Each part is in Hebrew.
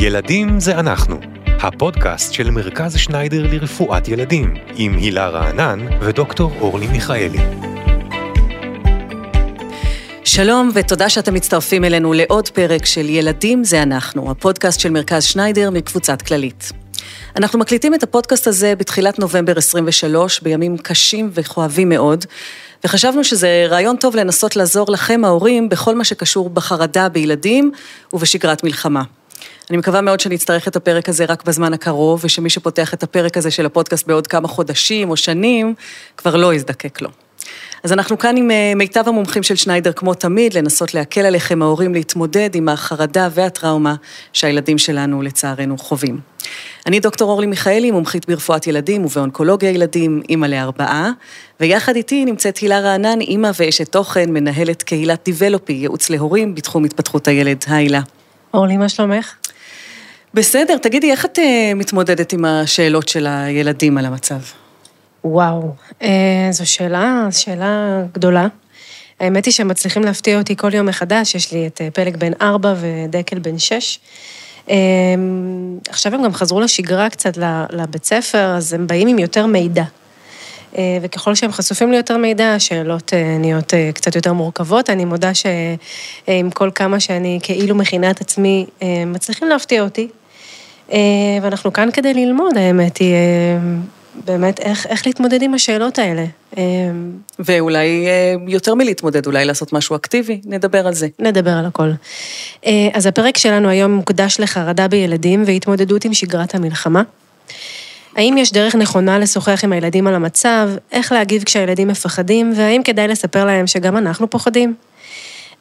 ילדים זה אנחנו, הפודקאסט של מרכז שניידר לרפואת ילדים, עם הילה רענן ודוקטור אורלי מיכאלי. שלום ותודה שאתם מצטרפים אלינו לעוד פרק של ילדים זה אנחנו, הפודקאסט של מרכז שניידר מקבוצת כללית. אנחנו מקליטים את הפודקאסט הזה בתחילת נובמבר 23, בימים קשים וכואבים מאוד, וחשבנו שזה רעיון טוב לנסות לעזור לכם, ההורים, בכל מה שקשור בחרדה בילדים ובשגרת מלחמה. אני מקווה מאוד שנצטרך את הפרק הזה רק בזמן הקרוב, ושמי שפותח את הפרק הזה של הפודקאסט בעוד כמה חודשים או שנים, כבר לא יזדקק לו. אז אנחנו כאן עם אה, מיטב המומחים של שניידר, כמו תמיד, לנסות להקל עליכם, ההורים, להתמודד עם החרדה והטראומה שהילדים שלנו, לצערנו, חווים. אני דוקטור אורלי מיכאלי, מומחית ברפואת ילדים ובאונקולוגיה ילדים, אימא לארבעה, ויחד איתי נמצאת הילה רענן, אימא ואשת תוכן, מנהלת קהילת דיבלופי, ייעוץ להורים בתחום התפתחות הילד. היי הילה. אורלי, מה שלומך? בסדר, תגידי, איך את אה, מתמודדת עם השאלות של הילדים על המצב? וואו, אה, זו שאלה, שאלה גדולה. האמת היא שהם מצליחים להפתיע אותי כל יום מחדש, יש לי את אה, פלג בן ארבע ודקל בן שש. אה, עכשיו הם גם חזרו לשגרה קצת לבית ספר, אז הם באים עם יותר מידע. אה, וככל שהם חשופים ליותר מידע, השאלות אה, נהיות אה, קצת יותר מורכבות. אני מודה שעם כל כמה שאני כאילו מכינה את עצמי, מצליחים להפתיע אותי. ואנחנו כאן כדי ללמוד, האמת היא, באמת, איך, איך להתמודד עם השאלות האלה. ואולי יותר מלהתמודד, אולי לעשות משהו אקטיבי, נדבר על זה. נדבר על הכל. אז הפרק שלנו היום מוקדש לחרדה בילדים והתמודדות עם שגרת המלחמה. האם יש דרך נכונה לשוחח עם הילדים על המצב, איך להגיב כשהילדים מפחדים, והאם כדאי לספר להם שגם אנחנו פוחדים?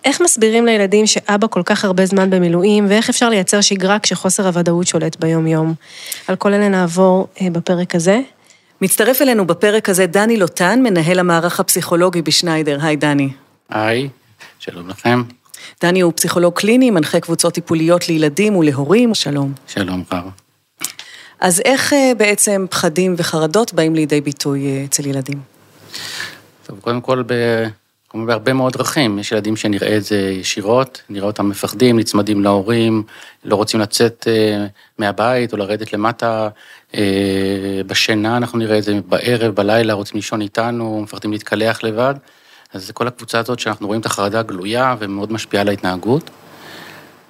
איך מסבירים לילדים שאבא כל כך הרבה זמן במילואים, ואיך אפשר לייצר שגרה כשחוסר הוודאות שולט ביום-יום? על כל אלה נעבור אה, בפרק הזה. מצטרף אלינו בפרק הזה דני לוטן, מנהל המערך הפסיכולוגי בשניידר. היי, דני. היי, שלום לכם. דני הוא פסיכולוג קליני, מנחה קבוצות טיפוליות לילדים ולהורים. שלום. שלום רב. אז איך אה, בעצם פחדים וחרדות באים לידי ביטוי אה, אצל ילדים? טוב, קודם כל, ב... בהרבה מאוד דרכים. יש ילדים שנראה את זה ישירות, נראה אותם מפחדים, נצמדים להורים, לא רוצים לצאת אה, מהבית או לרדת למטה. בשינה אנחנו נראה את זה בערב, בלילה, רוצים לישון איתנו, מפחדים להתקלח לבד. אז זה כל הקבוצה הזאת שאנחנו רואים את החרדה הגלויה ומאוד משפיעה על ההתנהגות.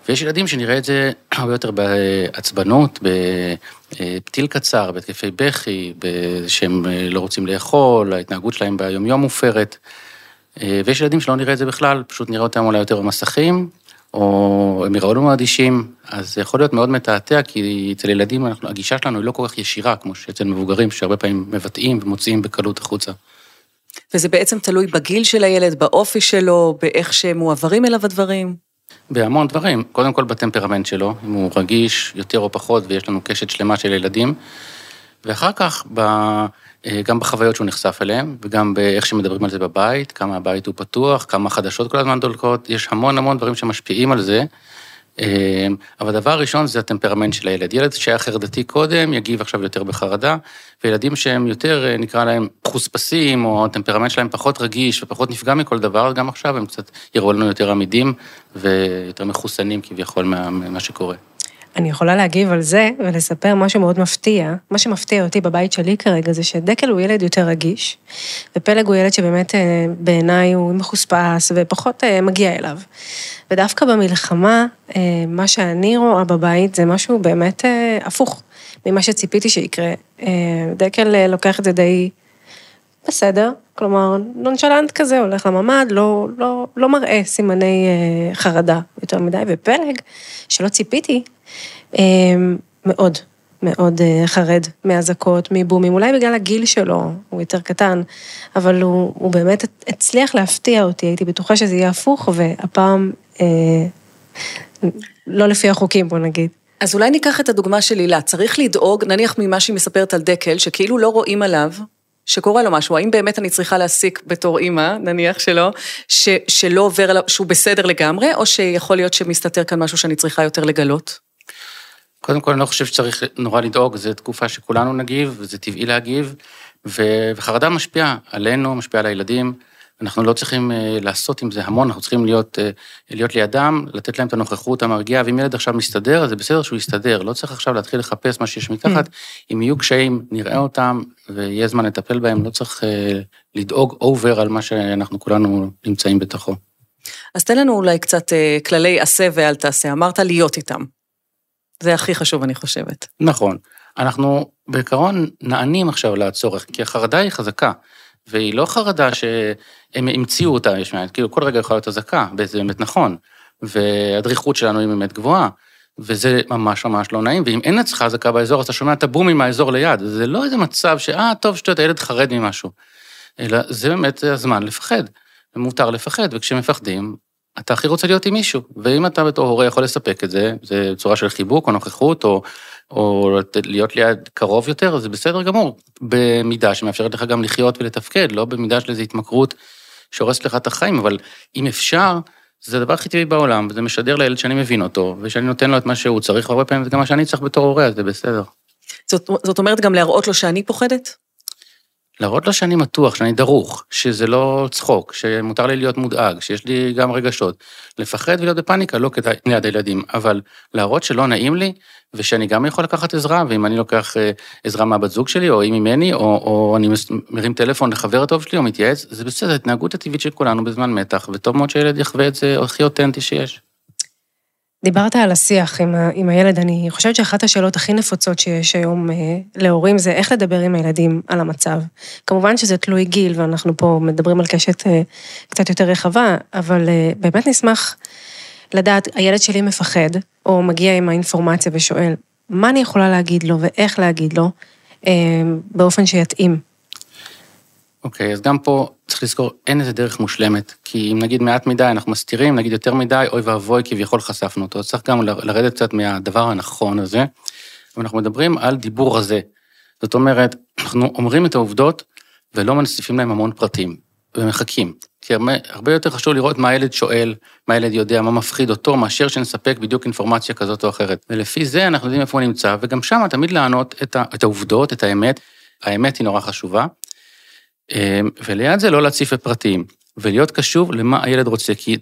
ויש ילדים שנראה את זה הרבה יותר בעצבנות, בפתיל קצר, בהתקפי בכי, שהם אה, לא רוצים לאכול, ההתנהגות שלהם ביומיום מופרת. אה, ויש ילדים שלא נראה את זה בכלל, פשוט נראה אותם אולי יותר במסכים, או הם יראו לנו אדישים, אז זה יכול להיות מאוד מתעתע, כי אצל ילדים אנחנו, הגישה שלנו היא לא כל כך ישירה, כמו שאצל מבוגרים, שהרבה פעמים מבטאים ומוציאים בקלות החוצה. וזה בעצם תלוי בגיל של הילד, באופי שלו, באיך שמועברים אליו הדברים? בהמון דברים. קודם כל בטמפרמנט שלו, אם הוא רגיש יותר או פחות, ויש לנו קשת שלמה של ילדים. ואחר כך, ב, אה, גם בחוויות שהוא נחשף אליהן, וגם באיך שמדברים על זה בבית, כמה הבית הוא פתוח, כמה חדשות כל הזמן דולקות, יש המון המון דברים שמשפיעים על זה. אמ, אבל הדבר הראשון זה הטמפרמנט של הילד. ילד שהיה חרדתי קודם, יגיב עכשיו יותר בחרדה, וילדים שהם יותר, אה, נקרא להם, חוספסים, או הטמפרמנט שלהם פחות רגיש ופחות נפגע מכל דבר, גם עכשיו הם קצת יראו לנו יותר עמידים ויותר מחוסנים כביכול ממה שקורה. אני יכולה להגיב על זה ולספר משהו מאוד מפתיע. מה שמפתיע אותי בבית שלי כרגע זה שדקל הוא ילד יותר רגיש, ופלג הוא ילד שבאמת אה, בעיניי הוא מחוספס ופחות אה, מגיע אליו. ודווקא במלחמה, אה, מה שאני רואה בבית זה משהו באמת הפוך ממה שציפיתי שיקרה. דקל לוקח את זה די בסדר, כלומר, נונשלנט כזה, הולך לממ"ד, לא, לא, לא מראה סימני חרדה יותר מדי, ופלג, שלא ציפיתי, מאוד, מאוד אה, חרד מאזעקות, מבומים, אולי בגלל הגיל שלו, הוא יותר קטן, אבל הוא, הוא באמת הצליח להפתיע אותי, הייתי בטוחה שזה יהיה הפוך, והפעם אה, לא לפי החוקים, בוא נגיד. אז אולי ניקח את הדוגמה של הילה, צריך לדאוג, נניח ממה שהיא מספרת על דקל, שכאילו לא רואים עליו שקורה לו משהו, האם באמת אני צריכה להסיק בתור אימא, נניח שלא, ש, שלא עובר שהוא בסדר לגמרי, או שיכול להיות שמסתתר כאן משהו שאני צריכה יותר לגלות? קודם כל, אני לא חושב שצריך נורא לדאוג, זו תקופה שכולנו נגיב, וזה טבעי להגיב, וחרדה משפיעה עלינו, משפיעה על הילדים, אנחנו לא צריכים אה, לעשות עם זה המון, אנחנו צריכים להיות, אה, להיות לידם, לתת להם את הנוכחות המרגיעה, ואם ילד עכשיו מסתדר, אז זה בסדר שהוא יסתדר, לא צריך עכשיו להתחיל לחפש מה שיש מתחת. אם יהיו קשיים, נראה אותם, ויהיה זמן לטפל בהם, לא צריך אה, לדאוג אובר על מה שאנחנו כולנו נמצאים בתוכו. אז תן לנו אולי קצת כללי עשה ואל תעשה. אמרת להיות איתם. זה הכי חשוב, אני חושבת. נכון. אנחנו בעיקרון נענים עכשיו לצורך, כי החרדה היא חזקה. והיא לא חרדה שהם המציאו אותה, יש מעט, כאילו כל רגע יכולה להיות אזעקה, וזה באמת נכון, והדריכות שלנו היא באמת גבוהה, וזה ממש ממש לא נעים, ואם אין אצלך אזעקה באזור, אז אתה שומע את הבומים מהאזור ליד, זה לא איזה מצב שאה, טוב, שטויות, הילד חרד ממשהו, אלא זה באמת הזמן לפחד, ומותר לפחד, וכשמפחדים, אתה הכי רוצה להיות עם מישהו, ואם אתה בתור הורה יכול לספק את זה, זה צורה של חיבוק או נוכחות, או או להיות ליד קרוב יותר, זה בסדר גמור, במידה שמאפשרת לך גם לחיות ולתפקד, לא במידה של איזו התמכרות שהורסת לך את החיים, אבל אם אפשר, זה הדבר הכי טבעי בעולם, וזה משדר לילד שאני מבין אותו, ושאני נותן לו את מה שהוא צריך, והרבה פעמים זה גם מה שאני צריך בתור הורה, אז זה בסדר. זאת, זאת אומרת גם להראות לו שאני פוחדת? להראות לו שאני מתוח, שאני דרוך, שזה לא צחוק, שמותר לי להיות מודאג, שיש לי גם רגשות. לפחד ולהיות בפאניקה לא כדאי ליד הילדים, אבל להראות שלא נעים לי, ושאני גם יכול לקחת עזרה, ואם אני לוקח אה, עזרה מהבת זוג שלי, או היא ממני, או, או אני מרים טלפון לחבר הטוב שלי, או מתייעץ, זה בסדר, התנהגות הטבעית של כולנו בזמן מתח, וטוב מאוד שילד יחווה את זה הכי אותנטי שיש. דיברת על השיח עם, ה, עם הילד, אני חושבת שאחת השאלות הכי נפוצות שיש היום אה, להורים זה איך לדבר עם הילדים על המצב. כמובן שזה תלוי גיל, ואנחנו פה מדברים על קשת אה, קצת יותר רחבה, אבל אה, באמת נשמח לדעת, הילד שלי מפחד, או מגיע עם האינפורמציה ושואל, מה אני יכולה להגיד לו ואיך להגיד לו, אה, באופן שיתאים. אוקיי, okay, אז גם פה צריך לזכור, אין איזה דרך מושלמת, כי אם נגיד מעט מדי אנחנו מסתירים, נגיד יותר מדי, אוי ואבוי, כביכול חשפנו אותו. צריך גם לרדת קצת מהדבר הנכון הזה, ואנחנו מדברים על דיבור רזה. זאת אומרת, אנחנו אומרים את העובדות ולא מנסיפים להם המון פרטים, ומחכים. כי הרבה, יותר חשוב לראות מה הילד שואל, מה הילד יודע, מה מפחיד אותו, מאשר שנספק בדיוק אינפורמציה כזאת או אחרת. ולפי זה אנחנו יודעים איפה הוא נמצא, וגם שם תמיד לענות את העובדות, את האמת. האמת היא נורא חשובה. אמ, וליד זה לא להציף בפרטים, ולהיות קשוב למה הילד רוצה, כי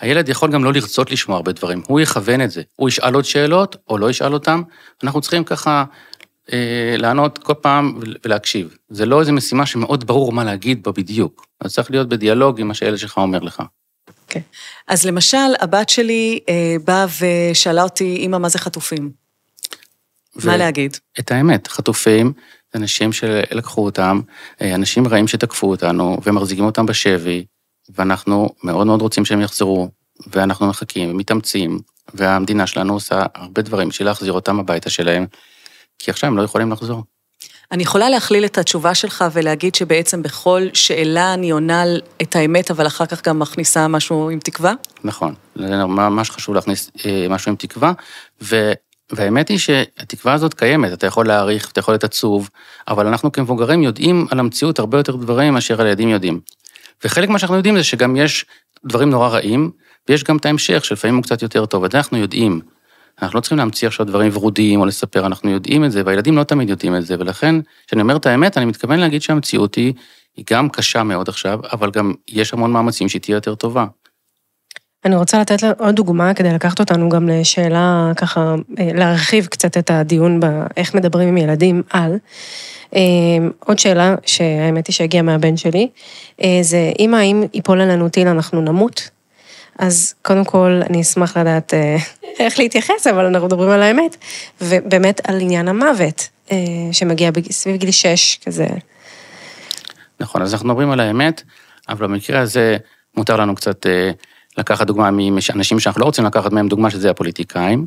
הילד יכול גם לא לרצות לשמוע הרבה דברים, הוא יכוון את זה, הוא ישאל עוד שאלות או לא ישאל אותם, אנחנו צריכים ככה אה, לענות כל פעם ולהקשיב. זה לא איזו משימה שמאוד ברור מה להגיד בה בדיוק, אז צריך להיות בדיאלוג עם מה שהילד שלך אומר לך. כן. Okay. אז למשל, הבת שלי אה, באה ושאלה אותי, אמא, מה זה חטופים? ו- מה להגיד? את האמת, חטופים אנשים שלקחו אותם, אה, אנשים רעים שתקפו אותנו ומחזיקים אותם בשבי, ואנחנו מאוד מאוד רוצים שהם יחזרו, ואנחנו מחכים ומתאמצים, והמדינה שלנו עושה הרבה דברים בשביל להחזיר אותם הביתה שלהם, כי עכשיו הם לא יכולים לחזור. אני יכולה להכליל את התשובה שלך ולהגיד שבעצם בכל שאלה אני עונה את האמת, אבל אחר כך גם מכניסה משהו עם תקווה? נכון, זה ממש חשוב להכניס אה, משהו עם תקווה, ו... והאמת היא שהתקווה הזאת קיימת, אתה יכול להעריך, אתה יכול להיות עצוב, אבל אנחנו כמבוגרים יודעים על המציאות הרבה יותר דברים מאשר הילדים יודעים. וחלק מה שאנחנו יודעים זה שגם יש דברים נורא רעים, ויש גם את ההמשך שלפעמים הוא קצת יותר טוב, את אנחנו יודעים. אנחנו לא צריכים להמציא עכשיו דברים ורודים או לספר, אנחנו יודעים את זה, והילדים לא תמיד יודעים את זה, ולכן, כשאני אומר את האמת, אני מתכוון להגיד שהמציאות היא, היא גם קשה מאוד עכשיו, אבל גם יש המון מאמצים שהיא תהיה יותר טובה. אני רוצה לתת עוד דוגמה כדי לקחת אותנו גם לשאלה, ככה, אה, להרחיב קצת את הדיון באיך מדברים עם ילדים על. אה, עוד שאלה, שהאמת היא שהגיעה מהבן שלי, אה, זה אמא, אם ייפול עלינו טיל אנחנו נמות? אז קודם כל, אני אשמח לדעת איך להתייחס, אבל אנחנו מדברים על האמת, ובאמת על עניין המוות, שמגיע סביב גיל 6, כזה. נכון, אז אנחנו מדברים על האמת, אבל במקרה הזה מותר לנו קצת לקחת דוגמה מאנשים שאנחנו לא רוצים לקחת מהם דוגמה, שזה הפוליטיקאים,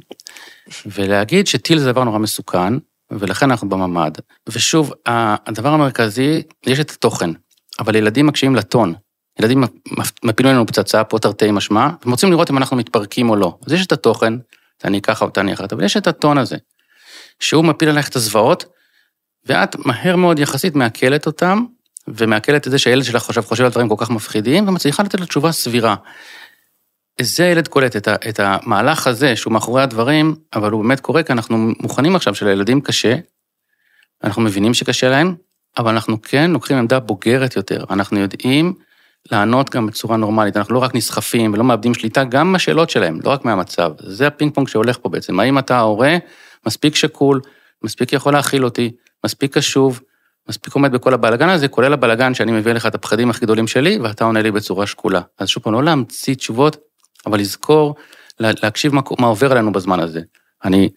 ולהגיד שטיל זה דבר נורא מסוכן, ולכן אנחנו בממ"ד. ושוב, הדבר המרכזי, יש את התוכן, אבל ילדים מקשיבים לטון. ילדים מפילים לנו פצצה, פה תרתי משמע, הם רוצים לראות אם אנחנו מתפרקים או לא. אז יש את התוכן, תעני ככה או תעני אחרת, אבל יש את הטון הזה, שהוא מפיל עליך את הזוועות, ואת מהר מאוד יחסית מעכלת אותם, ומעכלת את זה שהילד שלך חושב, חושב על דברים כל כך מפחידים, ומצליחה לתת לו תשובה סבירה. זה הילד קולט, את, ה, את המהלך הזה שהוא מאחורי הדברים, אבל הוא באמת קורה כי אנחנו מוכנים עכשיו שלילדים קשה, אנחנו מבינים שקשה להם, אבל אנחנו כן לוקחים עמדה בוגרת יותר, אנחנו יודעים לענות גם בצורה נורמלית, אנחנו לא רק נסחפים ולא מאבדים שליטה, גם מהשאלות שלהם, לא רק מהמצב. זה הפינג פונג שהולך פה בעצם. האם אתה ההורה מספיק שקול, מספיק יכול להכיל אותי, מספיק קשוב, מספיק עומד בכל הבלאגן הזה, כולל הבלאגן שאני מביא לך את הפחדים הכי גדולים שלי, ואתה עונה לי בצורה שקולה. אז שוב פעם, לא להמציא תשובות, אבל לזכור, להקשיב מה, מה עובר עלינו בזמן הזה. אני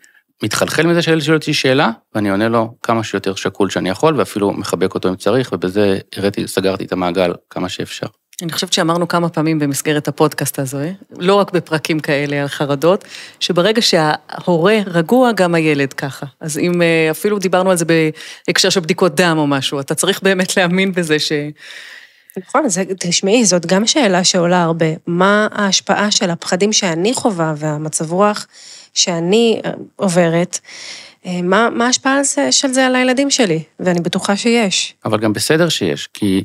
מתחלחל מזה שהילד שואל אותי שאלה, ואני עונה לו כמה שיותר שקול שאני יכול, ואפילו מחבק אותו אם צריך, ובזה הראיתי, סגרתי את המעגל כמה שאפשר. אני חושבת שאמרנו כמה פעמים במסגרת הפודקאסט הזה, לא רק בפרקים כאלה על חרדות, שברגע שההורה רגוע, גם הילד ככה. אז אם אה, אפילו דיברנו על זה בהקשר של בדיקות דם או משהו, אתה צריך באמת להאמין בזה ש... נכון, זה, תשמעי, זאת גם שאלה שעולה הרבה. מה ההשפעה של הפחדים שאני חווה והמצב רוח שאני אה, עוברת, אה, מה, מה ההשפעה של זה על הילדים שלי? ואני בטוחה שיש. אבל גם בסדר שיש, כי,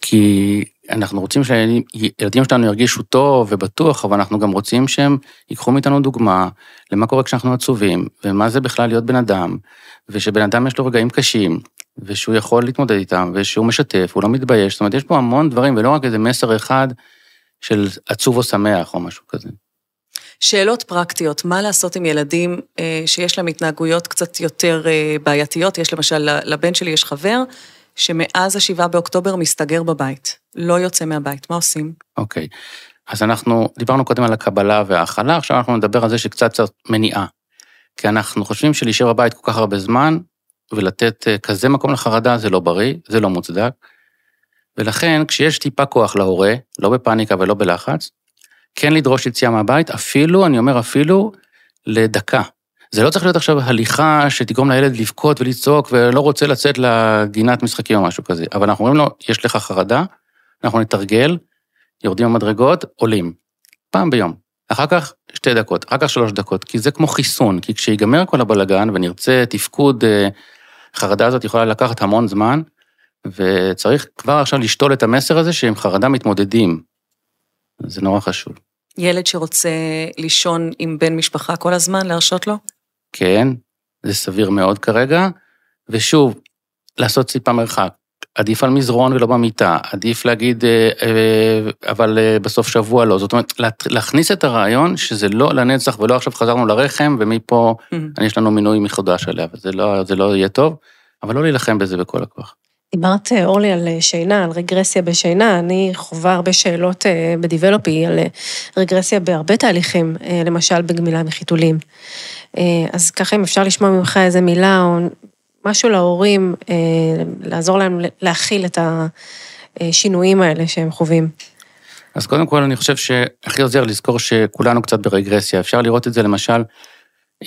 כי אנחנו רוצים שהילדים שלנו ירגישו טוב ובטוח, אבל אנחנו גם רוצים שהם ייקחו מאיתנו דוגמה למה קורה כשאנחנו עצובים, ומה זה בכלל להיות בן אדם, ושבן אדם יש לו רגעים קשים, ושהוא יכול להתמודד איתם, ושהוא משתף, הוא לא מתבייש, זאת אומרת, יש פה המון דברים, ולא רק איזה מסר אחד של עצוב או שמח או משהו כזה. שאלות פרקטיות, מה לעשות עם ילדים אה, שיש להם התנהגויות קצת יותר אה, בעייתיות? יש למשל, לבן שלי יש חבר שמאז השבעה באוקטובר מסתגר בבית, לא יוצא מהבית, מה עושים? אוקיי, okay. אז אנחנו דיברנו קודם על הקבלה וההכלה, עכשיו אנחנו נדבר על זה שקצת קצת מניעה. כי אנחנו חושבים שלהישאר בבית כל כך הרבה זמן, ולתת אה, כזה מקום לחרדה זה לא בריא, זה לא מוצדק. ולכן, כשיש טיפה כוח להורה, לא בפאניקה ולא בלחץ, כן לדרוש יציאה מהבית, אפילו, אני אומר אפילו, לדקה. זה לא צריך להיות עכשיו הליכה שתגרום לילד לבכות ולצעוק ולא רוצה לצאת לגינת משחקים או משהו כזה. אבל אנחנו אומרים לו, יש לך חרדה, אנחנו נתרגל, יורדים במדרגות, עולים. פעם ביום. אחר כך שתי דקות, אחר כך שלוש דקות, כי זה כמו חיסון, כי כשיגמר כל הבלגן ונרצה תפקוד, אה, חרדה הזאת יכולה לקחת המון זמן, וצריך כבר עכשיו לשתול את המסר הזה שעם חרדה מתמודדים. זה נורא חשוב. ילד שרוצה לישון עם בן משפחה כל הזמן, להרשות לו? כן, זה סביר מאוד כרגע, ושוב, לעשות ציפה מרחק. עדיף על מזרון ולא במיטה, עדיף להגיד, אה, אה, אבל אה, בסוף שבוע לא. זאת אומרת, להכניס את הרעיון שזה לא לנצח ולא עכשיו חזרנו לרחם, ומפה mm-hmm. יש לנו מינוי מחודש עליה, וזה לא, לא יהיה טוב, אבל לא להילחם בזה בכל הכוח. דיברת, אורלי, על שינה, על רגרסיה בשינה. אני חווה הרבה שאלות בדיבלופי על רגרסיה בהרבה תהליכים, למשל בגמילה מחיתולים. אז ככה, אם אפשר לשמוע ממך איזה מילה או משהו להורים, לעזור להם להכיל את השינויים האלה שהם חווים. אז קודם כל, אני חושב שהכי עוזר לזכור שכולנו קצת ברגרסיה. אפשר לראות את זה למשל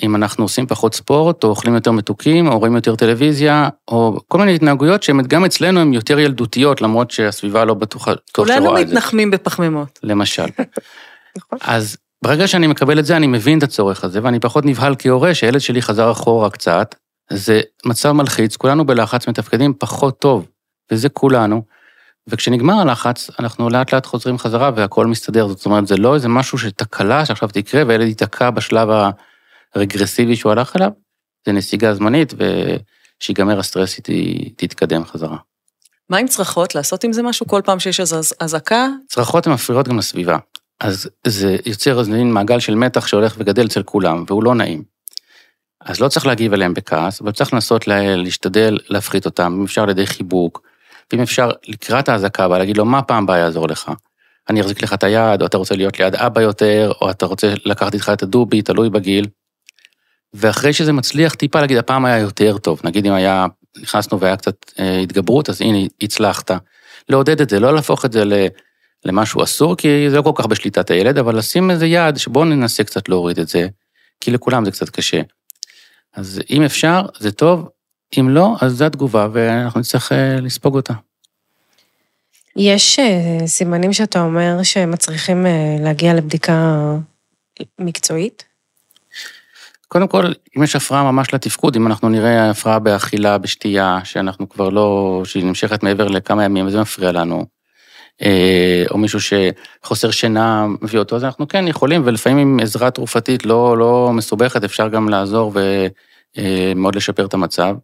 אם אנחנו עושים פחות ספורט, או אוכלים יותר מתוקים, או רואים יותר טלוויזיה, או כל מיני התנהגויות שהן גם אצלנו הן יותר ילדותיות, למרות שהסביבה לא בטוחה טוב שרואה את זה. כולנו מתנחמים בפחמימות. למשל. נכון. אז ברגע שאני מקבל את זה, אני מבין את הצורך הזה, ואני פחות נבהל כהורה שהילד שלי חזר אחורה קצת. זה מצב מלחיץ, כולנו בלחץ מתפקדים פחות טוב, וזה כולנו. וכשנגמר הלחץ, אנחנו לאט לאט חוזרים חזרה והכל מסתדר. זאת אומרת, זה לא איזה משהו שתקלה שעכשיו תקרה והילד ייתקע בשלב ה... רגרסיבי שהוא הלך אליו, זה נסיגה זמנית, ושיגמר הסטרס היא תתקדם חזרה. מה עם צרחות? לעשות עם זה משהו כל פעם שיש אזעקה? צרחות הן מפריעות גם לסביבה. אז זה יוצר איזה מין מעגל של מתח שהולך וגדל אצל כולם, והוא לא נעים. אז לא צריך להגיב אליהם בכעס, אבל צריך לנסות להשתדל להפחית אותם, אם אפשר על ידי חיבוק, ואם אפשר לקראת האזעקה הבאה, להגיד לו, מה פעם הבאה יעזור לך? אני אחזיק לך את היד, או אתה רוצה להיות ליד אבא יותר, או אתה רוצה לקחת איתך את הדובי, תלוי בגיל. ואחרי שזה מצליח טיפה להגיד, הפעם היה יותר טוב, נגיד אם היה, נכנסנו והיה קצת אה, התגברות, אז הנה, הצלחת. לעודד את זה, לא להפוך את זה למשהו אסור, כי זה לא כל כך בשליטת הילד, אבל לשים איזה יעד שבואו ננסה קצת להוריד את זה, כי לכולם זה קצת קשה. אז אם אפשר, זה טוב, אם לא, אז זו התגובה, ואנחנו נצטרך אה, לספוג אותה. יש אה, סימנים שאתה אומר שמצריכים להגיע לבדיקה מקצועית? קודם כל, אם יש הפרעה ממש לתפקוד, אם אנחנו נראה הפרעה באכילה, בשתייה, שאנחנו כבר לא, שהיא נמשכת מעבר לכמה ימים, וזה מפריע לנו, אה, או מישהו שחוסר שינה מביא אותו, אז אנחנו כן יכולים, ולפעמים עם עזרה תרופתית לא, לא מסובכת, אפשר גם לעזור ומאוד אה, לשפר את המצב.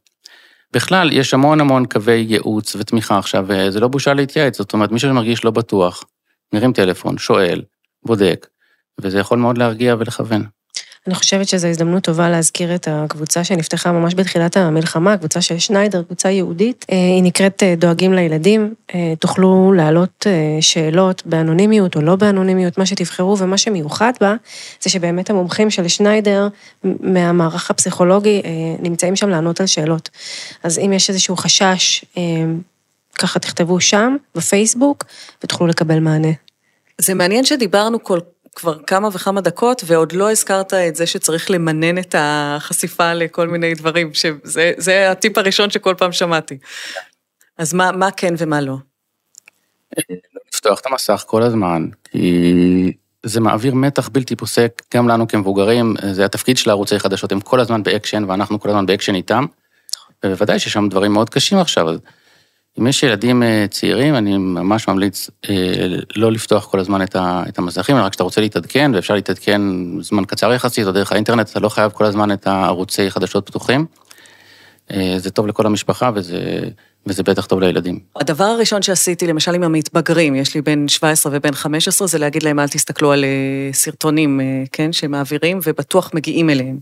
בכלל, יש המון המון קווי ייעוץ ותמיכה עכשיו, וזה לא בושה להתייעץ, זאת אומרת, מי שמרגיש לא בטוח, מרים טלפון, שואל, בודק, וזה יכול מאוד להרגיע ולכוון. אני חושבת שזו הזדמנות טובה להזכיר את הקבוצה שנפתחה ממש בתחילת המלחמה, קבוצה של שניידר, קבוצה יהודית. אה, היא נקראת אה, דואגים לילדים. אה, תוכלו להעלות שאלות באנונימיות או לא באנונימיות, מה שתבחרו, ומה שמיוחד בה, זה שבאמת המומחים של שניידר מהמערך הפסיכולוגי נמצאים שם לענות על שאלות. אז אם יש איזשהו חשש, ככה תכתבו שם, בפייסבוק, ותוכלו לקבל מענה. זה מעניין שדיברנו כל כבר כמה וכמה דקות, ועוד לא הזכרת את זה שצריך למנן את החשיפה לכל מיני דברים, שזה הטיפ הראשון שכל פעם שמעתי. אז מה, מה כן ומה לא? לפתוח את המסך כל הזמן, כי זה מעביר מתח בלתי פוסק גם לנו כמבוגרים, זה התפקיד של ערוצי חדשות, הם כל הזמן באקשן ואנחנו כל הזמן באקשן איתם, ובוודאי שיש שם דברים מאוד קשים עכשיו. אם יש ילדים אה, צעירים, אני ממש ממליץ אה, לא לפתוח כל הזמן את המסכים, רק כשאתה רוצה להתעדכן, ואפשר להתעדכן זמן קצר יחסית, או דרך האינטרנט, אתה לא חייב כל הזמן את הערוצי חדשות פתוחים. אה, זה טוב לכל המשפחה, וזה, וזה בטח טוב לילדים. הדבר הראשון שעשיתי, למשל עם המתבגרים, יש לי בן 17 ובן 15, זה להגיד להם, אל תסתכלו על סרטונים, כן, שמעבירים, ובטוח מגיעים אליהם.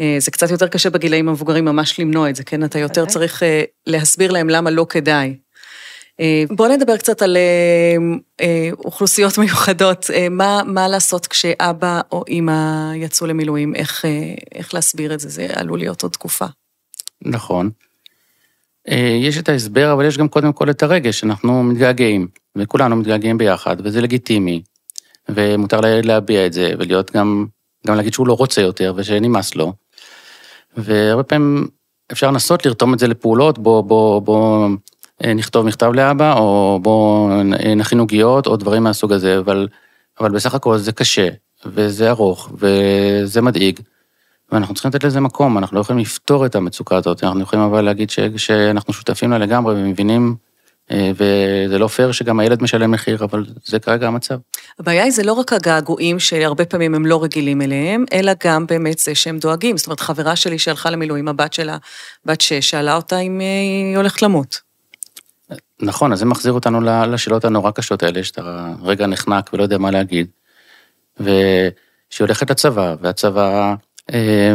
אה, זה קצת יותר קשה בגילאים המבוגרים ממש למנוע את זה, כן? אתה יותר אוקיי. צריך אה, להסביר להם למה לא כדאי. אה, בואו נדבר קצת על אוכלוסיות מיוחדות. מה, מה לעשות כשאבא או אימא יצאו למילואים? איך, איך להסביר את זה? זה עלול להיות עוד תקופה. נכון. יש את ההסבר, אבל יש גם קודם כל את הרגש, אנחנו מתגעגעים, וכולנו מתגעגעים ביחד, וזה לגיטימי, ומותר לילד להביע את זה, ולהיות גם, גם להגיד שהוא לא רוצה יותר, ושנמאס לו. והרבה פעמים אפשר לנסות לרתום את זה לפעולות, בוא, בוא, בוא אה, נכתוב מכתב לאבא, או בוא נכין עוגיות, או דברים מהסוג הזה, אבל, אבל בסך הכל זה קשה, וזה ארוך, וזה מדאיג, ואנחנו צריכים לתת לזה מקום, אנחנו לא יכולים לפתור את המצוקה הזאת, אנחנו יכולים אבל להגיד ש, שאנחנו שותפים לה לגמרי ומבינים אה, וזה לא פייר שגם הילד משלם מחיר, אבל זה כרגע המצב. הבעיה היא זה לא רק הגעגועים שהרבה פעמים הם לא רגילים אליהם, אלא גם באמת זה שהם דואגים. זאת אומרת, חברה שלי שהלכה למילואים, הבת שלה, בת שש, שאלה אותה אם אה, היא הולכת למות. נכון, אז זה מחזיר אותנו לשאלות הנורא קשות האלה, שאתה רגע נחנק ולא יודע מה להגיד. ושהיא הולכת לצבא, והצבא אה,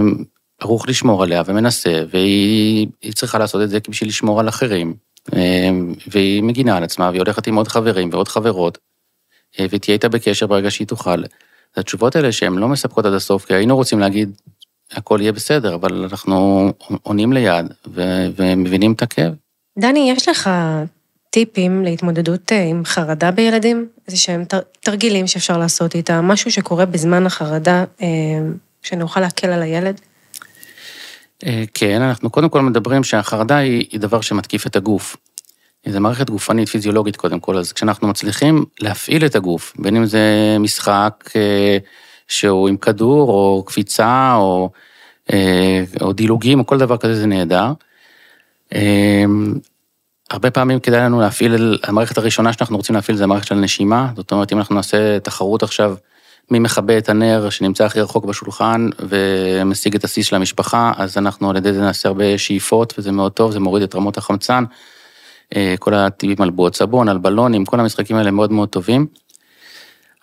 ערוך לשמור עליה ומנסה, והיא צריכה לעשות את זה בשביל לשמור על אחרים. אמ, והיא מגינה על עצמה, והיא הולכת עם עוד חברים ועוד חברות, אה, והיא תהיה איתה בקשר ברגע שהיא תוכל. התשובות האלה שהן לא מספקות עד הסוף, כי היינו רוצים להגיד, הכל יהיה בסדר, אבל אנחנו עונים ליד ומבינים את הכאב. דני, יש לך טיפים להתמודדות אה, עם חרדה בילדים? איזה שהם תרגילים שאפשר לעשות איתם, משהו שקורה בזמן החרדה, אה, שנוכל להקל על הילד? אה, כן, אנחנו קודם כל מדברים שהחרדה היא, היא דבר שמתקיף את הגוף. זו מערכת גופנית פיזיולוגית קודם כל, אז כשאנחנו מצליחים להפעיל את הגוף, בין אם זה משחק אה, שהוא עם כדור, או קפיצה, או, אה, או דילוגים, או כל דבר כזה, זה נהדר. הרבה פעמים כדאי לנו להפעיל, המערכת הראשונה שאנחנו רוצים להפעיל זה המערכת של הנשימה, זאת אומרת, אם אנחנו נעשה תחרות עכשיו, מי מכבה את הנר שנמצא הכי רחוק בשולחן ומשיג את השיא של המשפחה, אז אנחנו על ידי זה נעשה הרבה שאיפות וזה מאוד טוב, זה מוריד את רמות החמצן. אה, כל הטיפים על בועות סבון, על בלונים, כל המשחקים האלה מאוד מאוד טובים.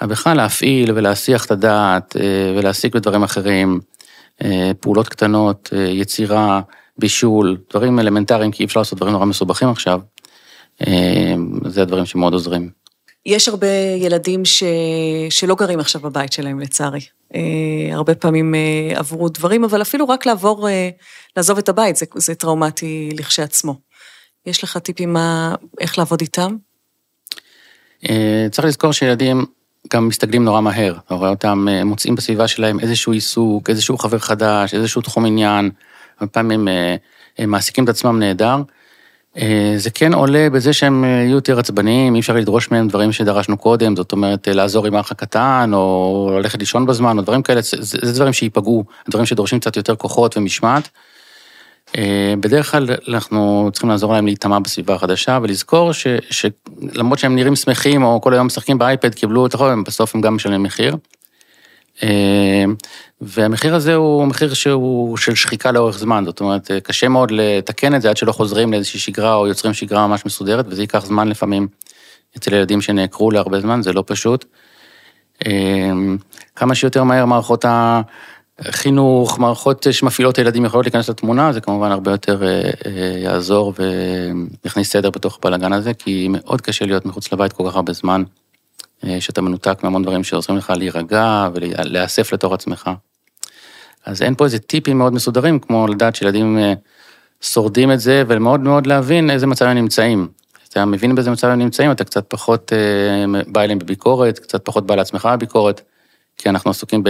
אבל בכלל להפעיל ולהסיח את הדעת אה, ולהסיק בדברים אחרים, אה, פעולות קטנות, יצירה, בישול, דברים אלמנטריים, כי אי אפשר לעשות דברים נורא מסובכים עכשיו. זה הדברים שמאוד עוזרים. יש הרבה ילדים ש... שלא גרים עכשיו בבית שלהם, לצערי. אה, הרבה פעמים אה, עברו דברים, אבל אפילו רק לעבור, אה, לעזוב את הבית, זה, זה טראומטי לכשעצמו. יש לך טיפים מה, איך לעבוד איתם? צריך לזכור שילדים גם מסתגלים נורא מהר. אתה רואה אותם מוצאים בסביבה שלהם איזשהו עיסוק, איזשהו חבר חדש, איזשהו תחום עניין. הרבה פעמים הם מעסיקים את עצמם נהדר. אה, זה כן עולה בזה שהם אה, יהיו יותר עצבניים, אי אפשר לדרוש מהם דברים שדרשנו קודם, זאת אומרת, אה, לעזור עם האח הקטן, או ללכת לישון בזמן, או דברים כאלה, זה, זה דברים שייפגעו, דברים שדורשים קצת יותר כוחות ומשמעת. בדרך כלל אנחנו צריכים לעזור להם להיטמע בסביבה החדשה, ולזכור ש, שלמרות שהם נראים שמחים, או כל היום משחקים באייפד, קיבלו את החוב, בסוף הם גם משלמים מחיר. והמחיר הזה הוא מחיר שהוא של שחיקה לאורך זמן, זאת אומרת, קשה מאוד לתקן את זה עד שלא חוזרים לאיזושהי שגרה או יוצרים שגרה ממש מסודרת, וזה ייקח זמן לפעמים אצל ילדים שנעקרו להרבה זמן, זה לא פשוט. אמ, כמה שיותר מהר מערכות החינוך, מערכות שמפעילות הילדים יכולות להיכנס לתמונה, זה כמובן הרבה יותר אה, אה, יעזור ויכניס סדר בתוך הבלאגן הזה, כי מאוד קשה להיות מחוץ לבית כל כך הרבה זמן, אה, שאתה מנותק מהמון דברים שעוזרים לך להירגע ולהיאסף לתוך עצמך. אז אין פה איזה טיפים מאוד מסודרים, כמו לדעת שילדים שורדים את זה, ומאוד מאוד להבין איזה מצב הם נמצאים. אתה מבין באיזה מצב הם נמצאים, אתה קצת פחות בא אליהם בביקורת, קצת פחות בא לעצמך בביקורת. כי אנחנו עסוקים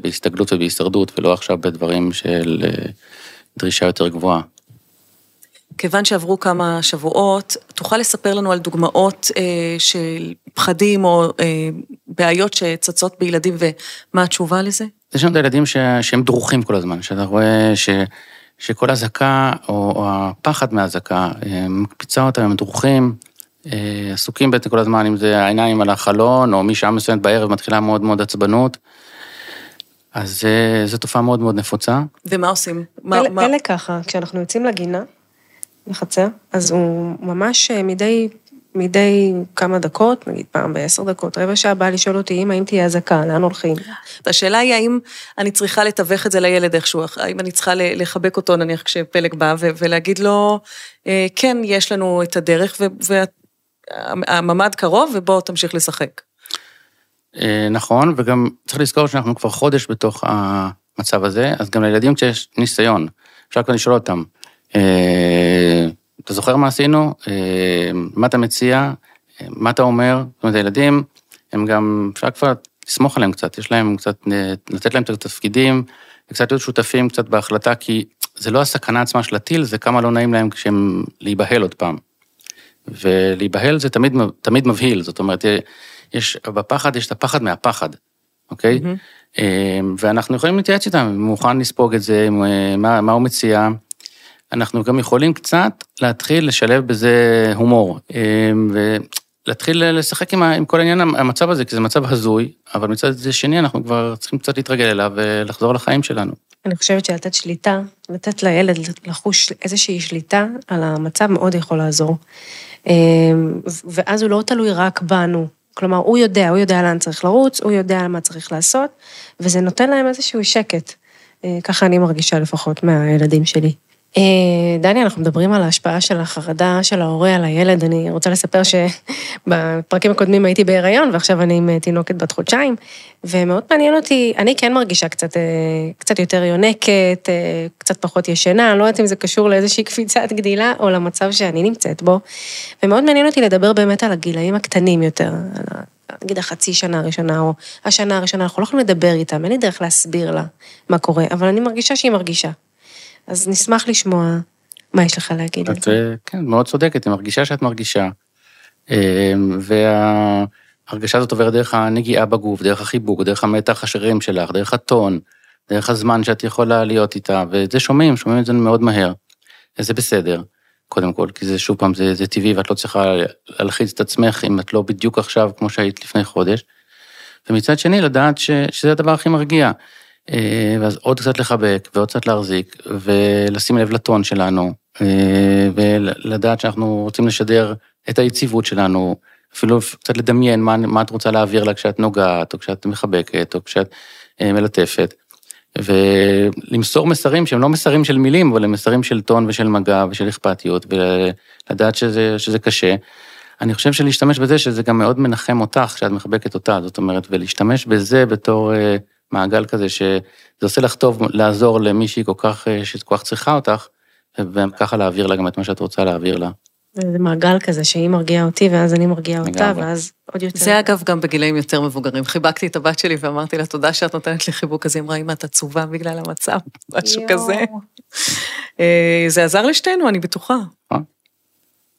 בהסתגלות ובהישרדות, ולא עכשיו בדברים של אה, דרישה יותר גבוהה. כיוון שעברו כמה שבועות, תוכל לספר לנו על דוגמאות אה, של פחדים או אה, בעיות שצצות בילדים ומה התשובה לזה? יש לנו את הילדים ש... שהם דרוכים כל הזמן, שאתה רואה ש... שכל אזעקה או, או הפחד מהאזעקה אה, מקפיצה אותם, הם דרוכים, אה, עסוקים בעצם כל הזמן, אם זה העיניים על החלון, או משעה מסוימת בערב מתחילה מאוד מאוד עצבנות. אז אה, זו תופעה מאוד מאוד נפוצה. ומה עושים? מה, פלא, מה... פלא ככה, כשאנחנו יוצאים לגינה, לחצר, אז הוא ממש אה, מדי, מדי כמה דקות, נגיד פעם בעשר דקות, רבע שעה, בא לשאול אותי, אמא, אם תהיה אזעקה, לאן הולכים? השאלה היא האם אני צריכה לתווך את זה לילד איכשהו, האם אני צריכה לחבק אותו, נניח כשפלג בא, ולהגיד לו, כן, יש לנו את הדרך, ואת הממ"ד קרוב ובוא תמשיך לשחק. אה, נכון, וגם צריך לזכור שאנחנו כבר חודש בתוך המצב הזה, אז גם לילדים כשיש ניסיון, אפשר כבר לשאול אותם, אה, אתה זוכר מה עשינו? אה, מה אתה מציע? מה אתה אומר? זאת אומרת, הילדים, הם גם, אפשר כבר לסמוך עליהם קצת, יש להם קצת, לתת להם את התפקידים, וקצת להיות שותפים קצת בהחלטה, כי זה לא הסכנה עצמה של הטיל, זה כמה לא נעים להם כשהם להיבהל עוד פעם. ולהיבהל זה תמיד, תמיד מבהיל, זאת אומרת, יש, בפחד יש את הפחד מהפחד, אוקיי? Mm-hmm. ואנחנו יכולים להתייעץ איתם, אם הוא מוכן לספוג את זה, מה, מה הוא מציע. אנחנו גם יכולים קצת להתחיל לשלב בזה הומור, אמ, ולהתחיל לשחק עם, עם כל העניין, המצב הזה, כי זה מצב הזוי, אבל מצד שני, אנחנו כבר צריכים קצת להתרגל אליו ולחזור לחיים שלנו. אני חושבת שלתת שליטה, לתת לילד לחוש איזושהי שליטה על המצב מאוד יכול לעזור. אמ, ואז הוא לא תלוי רק בנו. כלומר, הוא יודע, הוא יודע לאן צריך לרוץ, הוא יודע מה צריך לעשות, וזה נותן להם איזשהו שקט. אה, ככה אני מרגישה לפחות מהילדים שלי. אה, דני, אנחנו מדברים על ההשפעה של החרדה של ההורה על הילד. אני רוצה לספר שבפרקים הקודמים הייתי בהיריון, ועכשיו אני עם אה, תינוקת בת חודשיים, ומאוד מעניין אותי, אני כן מרגישה קצת, אה, קצת יותר יונקת, קצת פחות ישנה, אני לא יודעת אם זה קשור לאיזושהי קפיצת גדילה, או למצב שאני נמצאת בו, ומאוד מעניין אותי לדבר באמת על הגילאים הקטנים יותר, נגיד החצי שנה הראשונה, או השנה הראשונה, אנחנו לא יכולים לדבר איתם, אין לי דרך להסביר לה מה קורה, אבל אני מרגישה שהיא מרגישה. אז נשמח לשמוע מה יש לך להגיד על זה. כן, מאוד צודקת, היא מרגישה שאת מרגישה. אמ, וההרגשה הזאת עוברת דרך הנגיעה בגוף, דרך החיבוק, דרך המתח השרירים שלך, דרך הטון, דרך הזמן שאת יכולה להיות איתה, ואת זה שומעים, שומעים את זה מאוד מהר. זה בסדר, קודם כל, כי זה שוב פעם, זה, זה טבעי ואת לא צריכה להלחיץ את עצמך אם את לא בדיוק עכשיו כמו שהיית לפני חודש. ומצד שני, לדעת ש, שזה הדבר הכי מרגיע. אה, ואז עוד קצת לחבק ועוד קצת להחזיק ולשים לב לטון שלנו אה, ולדעת שאנחנו רוצים לשדר את היציבות שלנו, אפילו קצת לדמיין מה, מה את רוצה להעביר לה כשאת נוגעת או כשאת מחבקת או כשאת אה, מלטפת. ולמסור מסרים שהם לא מסרים של מילים, אבל הם מסרים של טון ושל מגע ושל אכפתיות, ולדעת שזה, שזה קשה. אני חושב שלהשתמש בזה, שזה גם מאוד מנחם אותך כשאת מחבקת אותה, זאת אומרת, ולהשתמש בזה בתור מעגל כזה שזה עושה לך טוב לעזור למישהי כל כך, אה, שכל כך צריכה אותך, וככה להעביר לה גם את מה שאת רוצה להעביר לה. זה מעגל כזה שהיא מרגיעה אותי ואז אני מרגיעה אותה, ואז עוד יותר... זה אגב גם בגילאים יותר מבוגרים. חיבקתי את הבת שלי ואמרתי לה, תודה שאת נותנת לי חיבוק, אז היא אמרה, אמא, את עצובה בגלל המצב, משהו כזה. אה, זה עזר לשתינו, אני בטוחה. אה?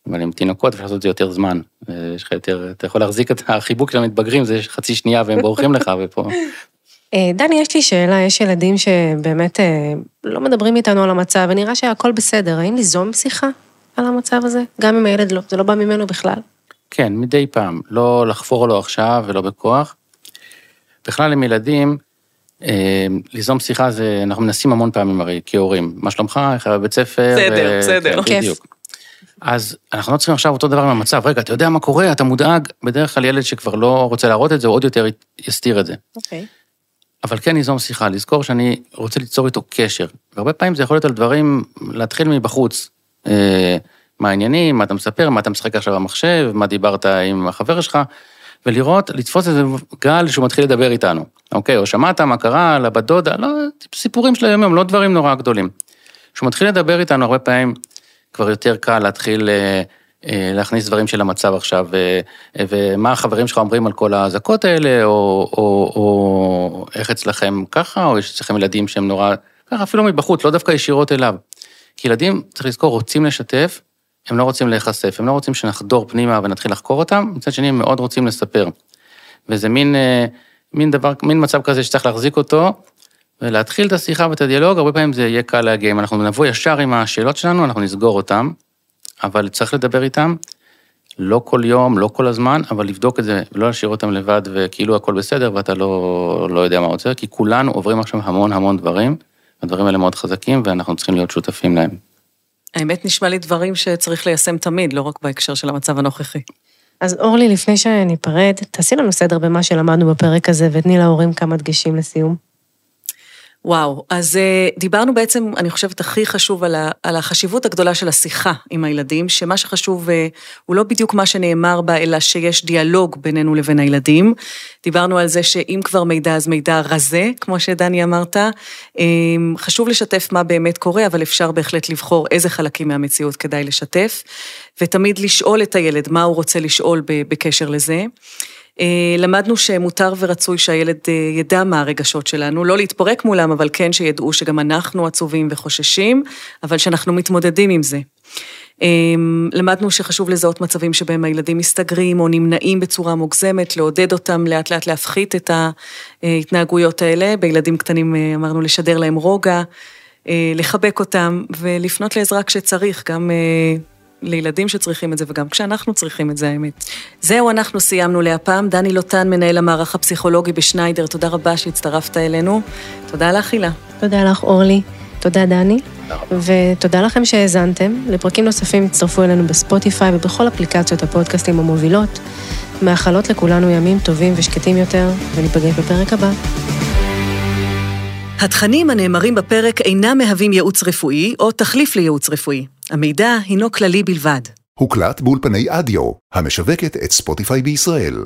אבל עם תינוקות אפשר לעשות את זה יותר זמן. יש לך יותר, אתה יכול להחזיק את החיבוק של המתבגרים, זה חצי שנייה והם בורחים לך, ופה דני, יש לי שאלה, יש ילדים שבאמת אה, לא מדברים איתנו על המצב, ונראה שהכל בסדר, האם ליזום שיחה על המצב הזה? גם אם הילד לא, זה לא בא ממנו בכלל. כן, מדי פעם, לא לחפור לו עכשיו ולא בכוח. בכלל עם ילדים, אה, ליזום שיחה זה, אנחנו מנסים המון פעמים הרי כהורים, מה שלומך, איך היה בבית ספר? בסדר, ו- בסדר. כן, כיף. בדיוק. אז אנחנו לא צריכים עכשיו אותו דבר עם המצב, רגע, אתה יודע מה קורה, אתה מודאג, בדרך כלל ילד שכבר לא רוצה להראות את זה, הוא עוד יותר יסתיר את זה. אוקיי. אבל כן ליזום שיחה, לזכור שאני רוצה ליצור איתו קשר. והרבה פעמים זה יכול להיות על דברים, להתחיל מבחוץ. אה, מה העניינים, מה אתה מספר, מה אתה משחק עכשיו במחשב, מה דיברת עם החבר שלך, ולראות, לתפוס איזה גל שהוא מתחיל לדבר איתנו. אוקיי, או שמעת מה קרה לבת דודה, לא, סיפורים של היום-יום, לא דברים נורא גדולים. כשהוא מתחיל לדבר איתנו, הרבה פעמים כבר יותר קל להתחיל אה, להכניס דברים של המצב עכשיו, אה, אה, ומה החברים שלך אומרים על כל האזעקות האלה, או, או, או איך אצלכם ככה, או יש אצלכם ילדים שהם נורא, ככה אפילו מבחוץ, לא דווקא ישירות אליו. כי ילדים, צריך לזכור, רוצים לשתף, הם לא רוצים להיחשף, הם לא רוצים שנחדור פנימה ונתחיל לחקור אותם, מצד שני הם מאוד רוצים לספר. וזה מין, אה, מין דבר, מין מצב כזה שצריך להחזיק אותו, ולהתחיל את השיחה ואת הדיאלוג, הרבה פעמים זה יהיה קל להגיע. אם אנחנו נבוא ישר עם השאלות שלנו, אנחנו נסגור אותם, אבל צריך לדבר איתם, לא כל יום, לא כל הזמן, אבל לבדוק את זה, ולא להשאיר אותם לבד וכאילו הכל בסדר ואתה לא, לא יודע מה עוצר, כי כולנו עוברים עכשיו המון המון דברים, הדברים האלה מאוד חזקים ואנחנו צריכים להיות שותפים להם. האמת נשמע לי דברים שצריך ליישם תמיד, לא רק בהקשר של המצב הנוכחי. אז אורלי, לפני שניפרד, תעשי לנו סדר במה שלמדנו בפרק הזה, ותני להורים כמה דגשים לסיום. וואו, אז אה, דיברנו בעצם, אני חושבת, הכי חשוב על, ה, על החשיבות הגדולה של השיחה עם הילדים, שמה שחשוב אה, הוא לא בדיוק מה שנאמר בה, אלא שיש דיאלוג בינינו לבין הילדים. דיברנו על זה שאם כבר מידע, אז מידע רזה, כמו שדני אמרת. אה, חשוב לשתף מה באמת קורה, אבל אפשר בהחלט לבחור איזה חלקים מהמציאות כדאי לשתף, ותמיד לשאול את הילד מה הוא רוצה לשאול בקשר לזה. אה, למדנו שמותר ורצוי שהילד אה, ידע מה הרגשות שלנו, לא להתפרק מולם, אבל כן שידעו שגם אנחנו עצובים וחוששים, אבל שאנחנו מתמודדים עם זה. אה, למדנו שחשוב לזהות מצבים שבהם הילדים מסתגרים או נמנעים בצורה מוגזמת, לעודד אותם לאט לאט להפחית את ההתנהגויות האלה. בילדים קטנים אמרנו לשדר להם רוגע, לחבק אותם ולפנות לעזרה כשצריך, גם לילדים שצריכים את זה וגם כשאנחנו צריכים את זה, האמת. זהו, אנחנו סיימנו להפעם. דני לוטן, מנהל המערך הפסיכולוגי בשניידר, תודה רבה שהצטרפת אלינו. תודה לך, הילה. תודה לך, אורלי. תודה, דני. ותודה לכם שהאזנתם. לפרקים נוספים הצטרפו אלינו בספוטיפיי ובכל אפליקציות הפודקאסטים המובילות. מאחלות לכולנו ימים טובים ושקטים יותר, וניפגש בפרק הבא. התכנים הנאמרים בפרק אינם מהווים ייעוץ רפואי או תחליף לייעוץ רפואי. המידע הינו כללי בלבד. הוקלט באולפני אדיו, המשווקת את ספוטיפיי בישראל.